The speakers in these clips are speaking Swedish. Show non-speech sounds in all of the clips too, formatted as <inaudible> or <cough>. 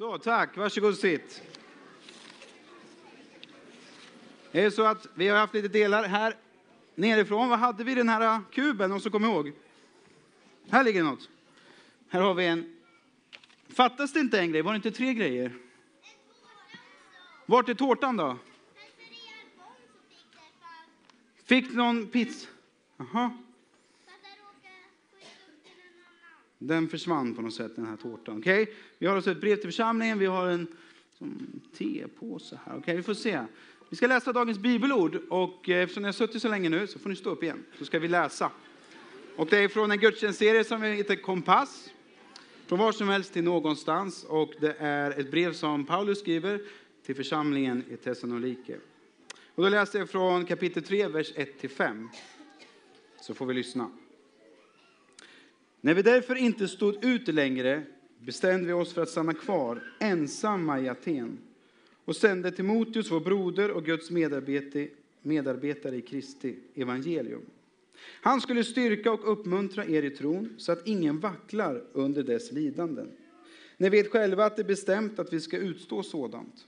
Så, tack. Varsågod och sitt. Det är så att vi har haft lite delar här nerifrån. Vad hade vi i den här äh, kuben? Någon som kommer ihåg? Här ligger något. Här har vi en. Fattas det inte en grej? Var det inte tre grejer? Vart är tårtan då? Fick någon pizza? Aha. Den försvann på något sätt, den här tårtan. Okay? Vi har alltså ett brev till församlingen, vi har en som, tepåse här. Okay, vi får se. Vi ska läsa dagens bibelord och eh, eftersom ni har suttit så länge nu så får ni stå upp igen. Så ska vi läsa. Och det är från en gudstjänstserie som heter Kompass. Från var som helst till någonstans. Och det är ett brev som Paulus skriver till församlingen i Thessalonike. Och då läser jag från kapitel 3, vers 1-5. Så får vi lyssna. När vi därför inte stod ut längre bestämde vi oss för att stanna kvar ensamma i Aten och sände Timoteus, vår broder och Guds medarbetare i Kristi evangelium. Han skulle styrka och uppmuntra er i tron så att ingen vacklar under dess lidanden. Ni vet själva att det är bestämt att vi ska utstå sådant.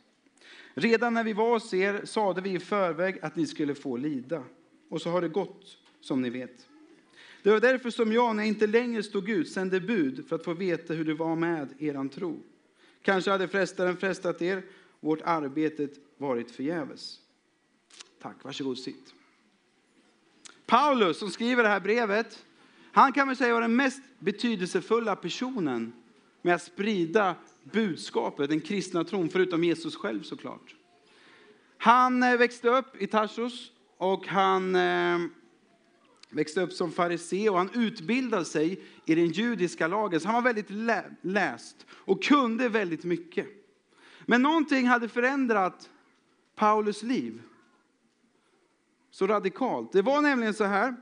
Redan när vi var hos er sade vi i förväg att ni skulle få lida. Och så har det gått, som ni vet. Det var därför som jag, när jag inte längre stod ut, sände bud för att få veta hur det var med eran tro. Kanske hade frestaren frestat er, vårt arbete varit förgäves. Tack, varsågod sitt. Paulus som skriver det här brevet, han kan väl säga var den mest betydelsefulla personen med att sprida budskapet, den kristna tron, förutom Jesus själv såklart. Han eh, växte upp i Tarsus och han eh, växte upp som farisé och han utbildade sig i den judiska lagen. Så han var väldigt läst och kunde väldigt mycket. Men någonting hade förändrat Paulus liv så radikalt. Det var nämligen så här,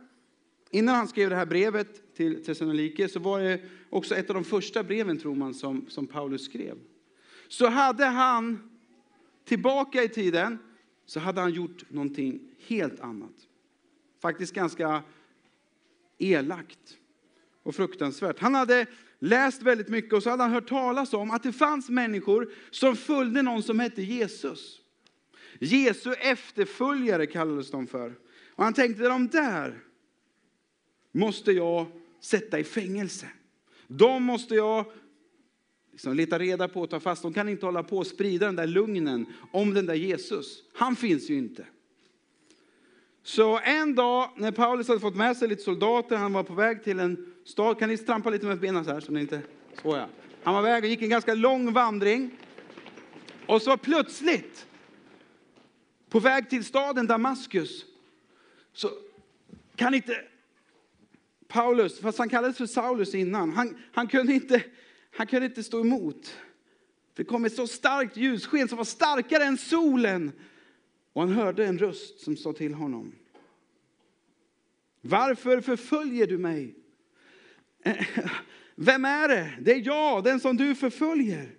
innan han skrev det här brevet till Thessalonike så var det också ett av de första breven, tror man, som, som Paulus skrev. Så hade han, tillbaka i tiden, så hade han gjort någonting helt annat. Faktiskt ganska elakt och fruktansvärt. Han hade läst väldigt mycket och så hade han hört talas om att det fanns människor som följde någon som hette Jesus. Jesu efterföljare kallades de för. Och han tänkte, de där måste jag sätta i fängelse. De måste jag liksom leta reda på och ta fast. De kan inte hålla på och sprida den där lugnen om den där Jesus. Han finns ju inte. Så en dag när Paulus hade fått med sig lite soldater, han var på väg till en stad. Kan ni trampa lite med benen så här så ni inte... Så ja. Han var väg och gick en ganska lång vandring. Och så plötsligt, på väg till staden Damaskus, så kan inte Paulus, fast han kallades för Saulus innan, han, han, kunde, inte, han kunde inte stå emot. Det kom ett så starkt ljussken som var starkare än solen. Och han hörde en röst som sa till honom. Varför förföljer du mig? Eh, vem är det? Det är jag, den som du förföljer.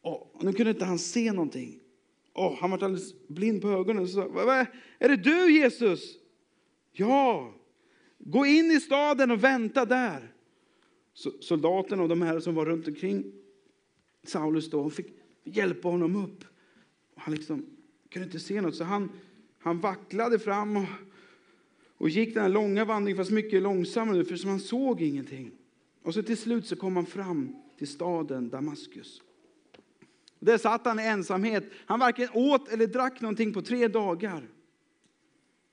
Och nu kunde inte han se någonting. Oh, han var alldeles blind på ögonen. Så, är det du Jesus? Ja, gå in i staden och vänta där. Så soldaterna och de här som var runt omkring Saulus då, fick hjälpa honom upp. Och han liksom kunde inte se något, så han, han vacklade fram och, och gick den här långa vandringen, fast mycket långsammare, nu, för han såg ingenting. Och så till slut så kom han fram till staden Damaskus. Där satt han i ensamhet. Han varken åt eller drack någonting på tre dagar.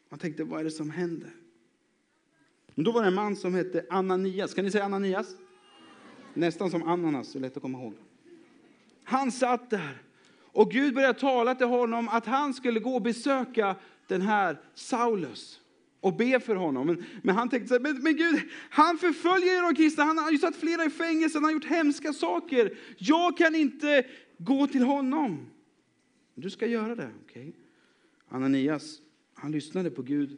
Han tänkte, vad är det som händer? Men då var det en man som hette Ananias. Kan ni säga Ananias? Nästan som ananas, så lätt att komma ihåg. Han satt där och Gud började tala till honom att han skulle gå och besöka den här Saulus och be för honom. Men, men han tänkte så här, men, men, Gud, han förföljer de kristna, han har ju satt flera i fängelse, han har gjort hemska saker. Jag kan inte gå till honom. Du ska göra det, okej? Okay? Ananias, han lyssnade på Gud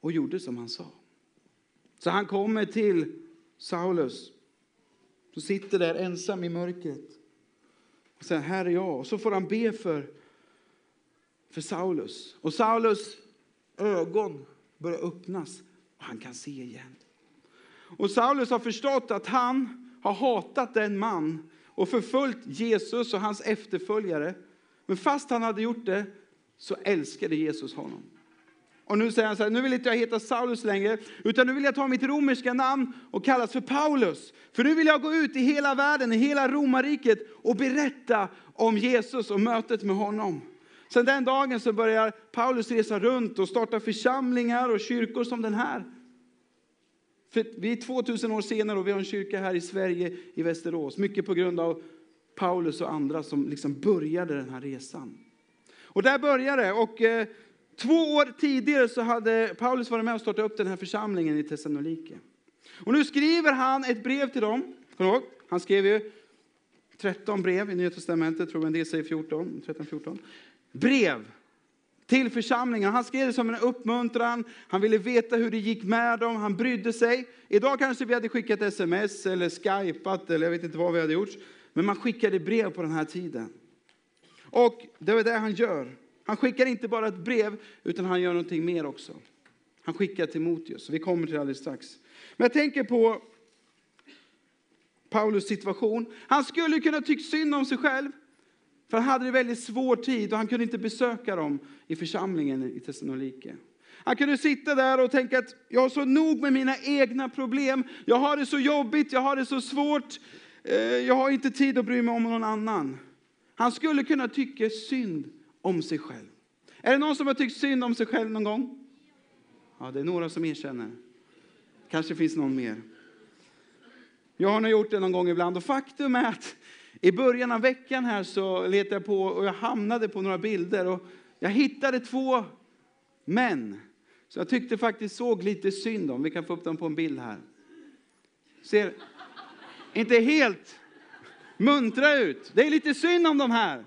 och gjorde som han sa. Så han kommer till Saulus, som sitter där ensam i mörkret. Och säger, här är jag. Och så får han be för, för Saulus. Och Saulus ögon börjar öppnas och han kan se igen. Och Saulus har förstått att han har hatat den man och förföljt Jesus och hans efterföljare. Men fast han hade gjort det så älskade Jesus honom. Och nu säger han så här, nu vill inte jag heta Saulus längre, utan nu vill jag ta mitt romerska namn och kallas för Paulus. För nu vill jag gå ut i hela världen, i hela romarriket och berätta om Jesus och mötet med honom. Sen den dagen så börjar Paulus resa runt och starta församlingar och kyrkor som den här. För vi är 2000 år senare och vi har en kyrka här i Sverige, i Västerås. Mycket på grund av Paulus och andra som liksom började den här resan. Och där började det. Och eh, två år tidigare så hade Paulus varit med och startat upp den här församlingen i Thessalonike. Och nu skriver han ett brev till dem. ihåg? Han skrev ju 13 brev i Nya Testamentet, tror jag en del säger 14, 13, 14. Brev till församlingen. Han skrev det som en uppmuntran. Han ville veta hur det gick med dem. Han brydde sig. Idag kanske vi hade skickat sms eller skypat eller jag vet inte vad vi hade gjort. Men man skickade brev på den här tiden. Och det var det han gör. Han skickar inte bara ett brev, utan han gör någonting mer också. Han skickar Timoteus. Vi kommer till det alldeles strax. Men jag tänker på Paulus situation. Han skulle kunna tycka synd om sig själv. För han hade en väldigt svår tid och han kunde inte besöka dem i församlingen i Thessalonike. Han kunde sitta där och tänka att jag har så nog med mina egna problem. Jag har det så jobbigt, jag har det så svårt. Eh, jag har inte tid att bry mig om någon annan. Han skulle kunna tycka synd om sig själv. Är det någon som har tyckt synd om sig själv någon gång? Ja, det är några som erkänner. Kanske finns någon mer. Jag har nog gjort det någon gång ibland och faktum är att i början av veckan här så letade jag på och jag hamnade på några bilder och jag hittade två män så jag tyckte faktiskt såg lite synd om. Vi kan få upp dem på en bild här. Ser inte helt muntra ut. Det är lite synd om de här.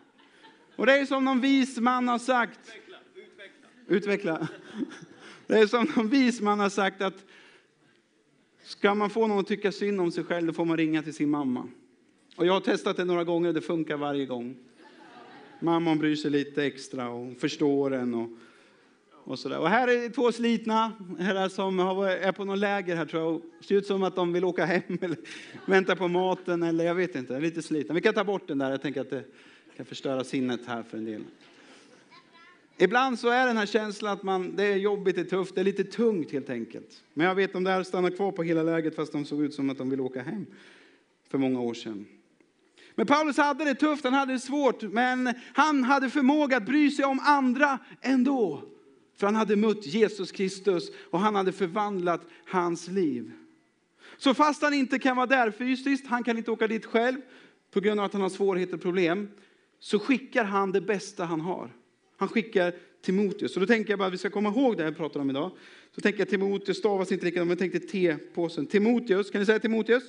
Och det är som någon vis man har sagt. Utveckla. Utveckla. Utveckla. <laughs> Det är som någon vis man har sagt att ska man få någon att tycka synd om sig själv, då får man ringa till sin mamma. Och jag har testat det några gånger och det funkar varje gång. Mamman bryr sig lite extra och förstår en. Och, och, sådär. och här är två slitna herrar som är på någon läger här tror jag. Det ser ut som att de vill åka hem <laughs> eller vänta på maten eller jag vet inte. Lite slitna. Vi kan ta bort den där. Jag tänker att det kan förstöra sinnet här för en del. Ibland så är den här känslan att man, det är jobbigt, det är tufft, det är lite tungt helt enkelt. Men jag vet de där stannar kvar på hela läget fast de såg ut som att de ville åka hem för många år sedan. Men Paulus hade det tufft, han hade det svårt, men han hade förmåga att bry sig om andra ändå. För han hade mött Jesus Kristus och han hade förvandlat hans liv. Så fast han inte kan vara där fysiskt, han kan inte åka dit själv på grund av att han har svårigheter och problem, så skickar han det bästa han har. Han skickar Timoteus. Och då tänker jag bara att vi ska komma ihåg det jag pratar om idag. Så tänker jag Timoteus stavas inte likadant, men jag tänkte T-påsen. Timoteus, kan ni säga Timoteus?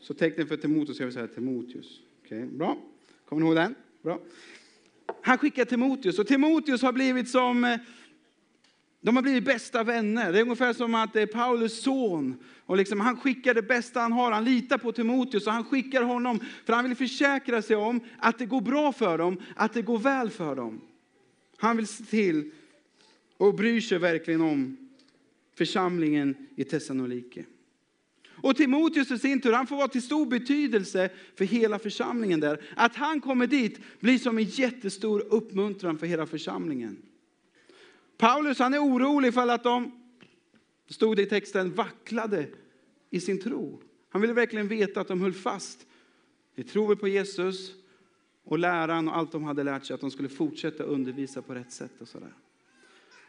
Så tecknen för Timoteus ska vi säga Timoteus. Okay, bra. Kommer ni ihåg den? Bra. Han skickar Timoteus och Timoteus har blivit som eh, de har blivit bästa vänner. Det är ungefär som att det är Paulus son. Och liksom, han skickar det bästa han har. Han litar på Timoteus och han skickar honom för han vill försäkra sig om att det går bra för dem, att det går väl för dem. Han vill se till och bryr sig verkligen om församlingen i Thessalonike. Och Timoteus i sin tur, han får vara till stor betydelse för hela församlingen där. Att han kommer dit blir som en jättestor uppmuntran för hela församlingen. Paulus han är orolig för att de, stod det i texten, vacklade i sin tro. Han ville verkligen veta att de höll fast i tron på Jesus och läran och allt de hade lärt sig, att de skulle fortsätta undervisa på rätt sätt och sådär.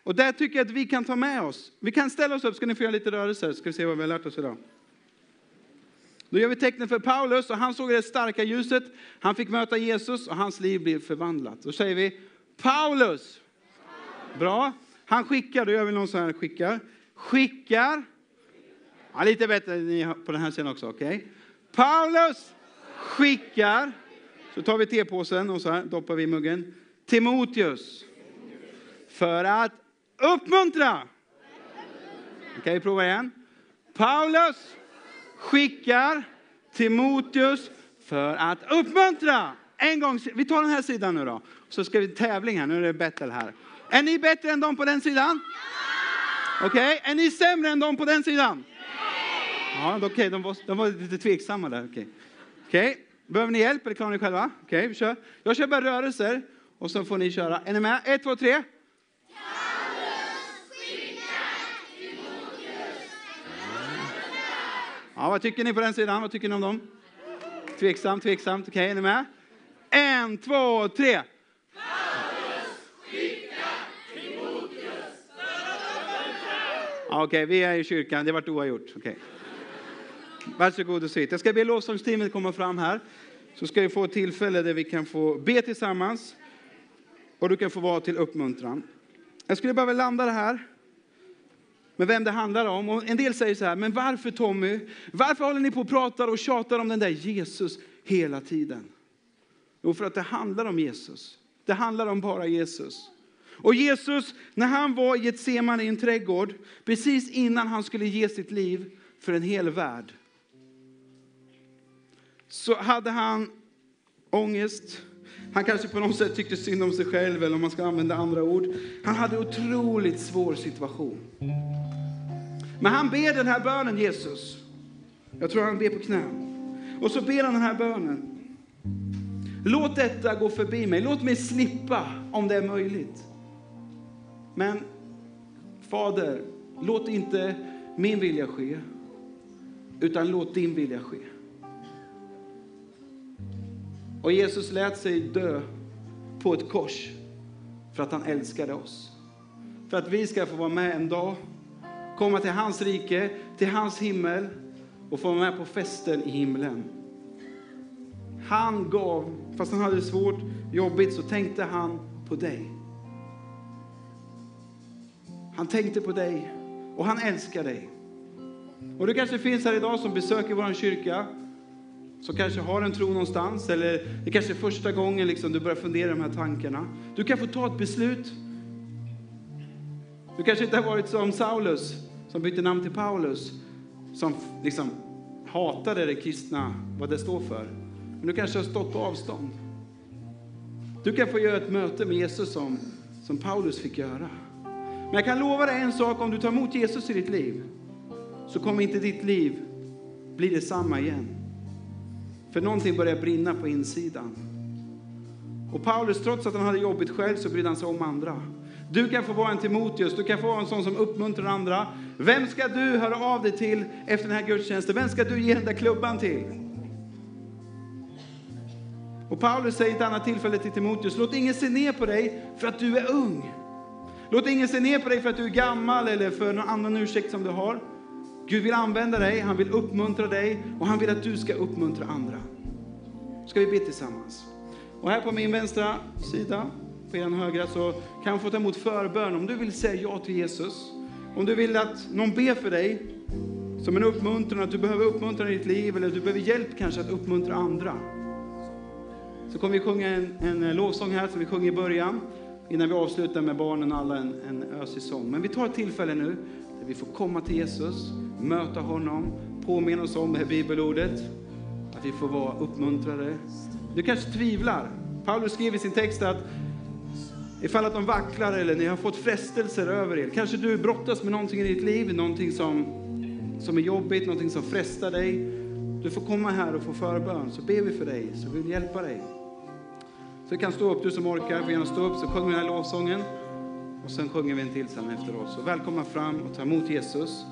Och där tycker jag att vi kan ta med oss. Vi kan ställa oss upp, ska ni få göra lite rörelser, ska vi se vad vi har lärt oss idag. Då gör vi tecknet för Paulus och han såg det starka ljuset. Han fick möta Jesus och hans liv blev förvandlat. Då säger vi Paulus. Bra. Han skickar, då gör vi någon sån här skickar. Skickar. Ja, lite bättre på den här sidan också, okej. Okay. Paulus skickar. Så tar vi tepåsen och så här doppar vi i muggen. Timoteus. För att uppmuntra. Okej, okay, vi prova igen. Paulus skickar Timoteus för att uppmuntra. En gång, vi tar den här sidan nu då. Så ska vi tävling här, nu är det battle här. Är ni bättre än de på den sidan? Ja! Okej, okay. är ni sämre än de på den sidan? Nej! Ja, okej, okay. de, var, de var lite tveksamma där. Okay. Okej, behöver ni hjälp eller klarar ni själva? Okej, vi kör. Jag kör bara rörelser och så får ni köra. Är ni med? Ett, två, tre. Ja, vad tycker ni på den sidan? Vad tycker ni om dem? Tveksamt, tveksamt. Okej, är ni med? En, två, tre. Okej, Okej, vi är i kyrkan. Det vart oavgjort. Okay. Varsågod och sitt. Jag ska be lovsångsteamet komma fram här. Så ska vi få ett tillfälle där vi kan få be tillsammans. Och du kan få vara till uppmuntran. Jag skulle bara vilja landa det här med vem det handlar om. Och en del säger så här, men varför Tommy? Varför håller ni på och pratar och tjatar om den där Jesus hela tiden? Jo, för att det handlar om Jesus. Det handlar om bara Jesus. Och Jesus, när han var i Getsemane i en trädgård, precis innan han skulle ge sitt liv för en hel värld, så hade han ångest. Han kanske på något sätt tyckte synd om sig själv, eller om man ska använda andra ord. Han hade en otroligt svår situation. Men han ber den här bönen, Jesus. Jag tror han ber på knä. Och så ber han den här bönen. Låt detta gå förbi mig. Låt mig slippa om det är möjligt. Men Fader, låt inte min vilja ske, utan låt din vilja ske. Och Jesus lät sig dö på ett kors för att han älskade oss. För att vi ska få vara med en dag, komma till hans rike, till hans himmel och få vara med på festen i himlen. Han gav, fast han hade det svårt, jobbigt, så tänkte han på dig. Han tänkte på dig och han älskar dig. Och du kanske finns här idag som besöker vår kyrka, som kanske har en tro någonstans, eller det kanske är första gången liksom du börjar fundera de här tankarna. Du kan få ta ett beslut. Du kanske inte har varit som Saulus, som bytte namn till Paulus, som liksom hatade det kristna, vad det står för. Men du kanske har stått på avstånd. Du kan få göra ett möte med Jesus som, som Paulus fick göra. Men jag kan lova dig en sak, om du tar emot Jesus i ditt liv, så kommer inte ditt liv bli detsamma igen. För någonting börjar brinna på insidan. Och Paulus, trots att han hade jobbigt själv, så brydde han sig om andra. Du kan få vara en Timoteus, du kan få vara en sån som uppmuntrar andra. Vem ska du höra av dig till efter den här gudstjänsten? Vem ska du ge den där klubban till? Och Paulus säger i ett annat tillfälle till Timoteus, låt ingen se ner på dig för att du är ung. Låt ingen se ner på dig för att du är gammal eller för någon annan ursäkt som du har. Gud vill använda dig, han vill uppmuntra dig och han vill att du ska uppmuntra andra. Ska vi be tillsammans? Och här på min vänstra sida, på er högra, så kan jag få ta emot förbön om du vill säga ja till Jesus. Om du vill att någon ber för dig som en uppmuntran, att du behöver uppmuntran i ditt liv eller du behöver hjälp kanske att uppmuntra andra. Så kommer vi sjunga en, en lovsång här som vi sjöng i början innan vi avslutar med barnen alla en, en ösig sång. Men vi tar ett tillfälle nu där vi får komma till Jesus, möta honom, påminna oss om det här bibelordet, att vi får vara uppmuntrade. Du kanske tvivlar. Paulus skriver i sin text att ifall att de vacklar eller ni har fått frestelser över er, kanske du brottas med någonting i ditt liv, någonting som, som är jobbigt, någonting som frestar dig. Du får komma här och få förbön, så ber vi för dig, så vill vi hjälpa dig. Så du kan stå upp, du som orkar, får gärna stå upp, så sjunger vi den här lovsången. Och sen sjunger vi en till sen efteråt. Så välkomna fram och ta emot Jesus.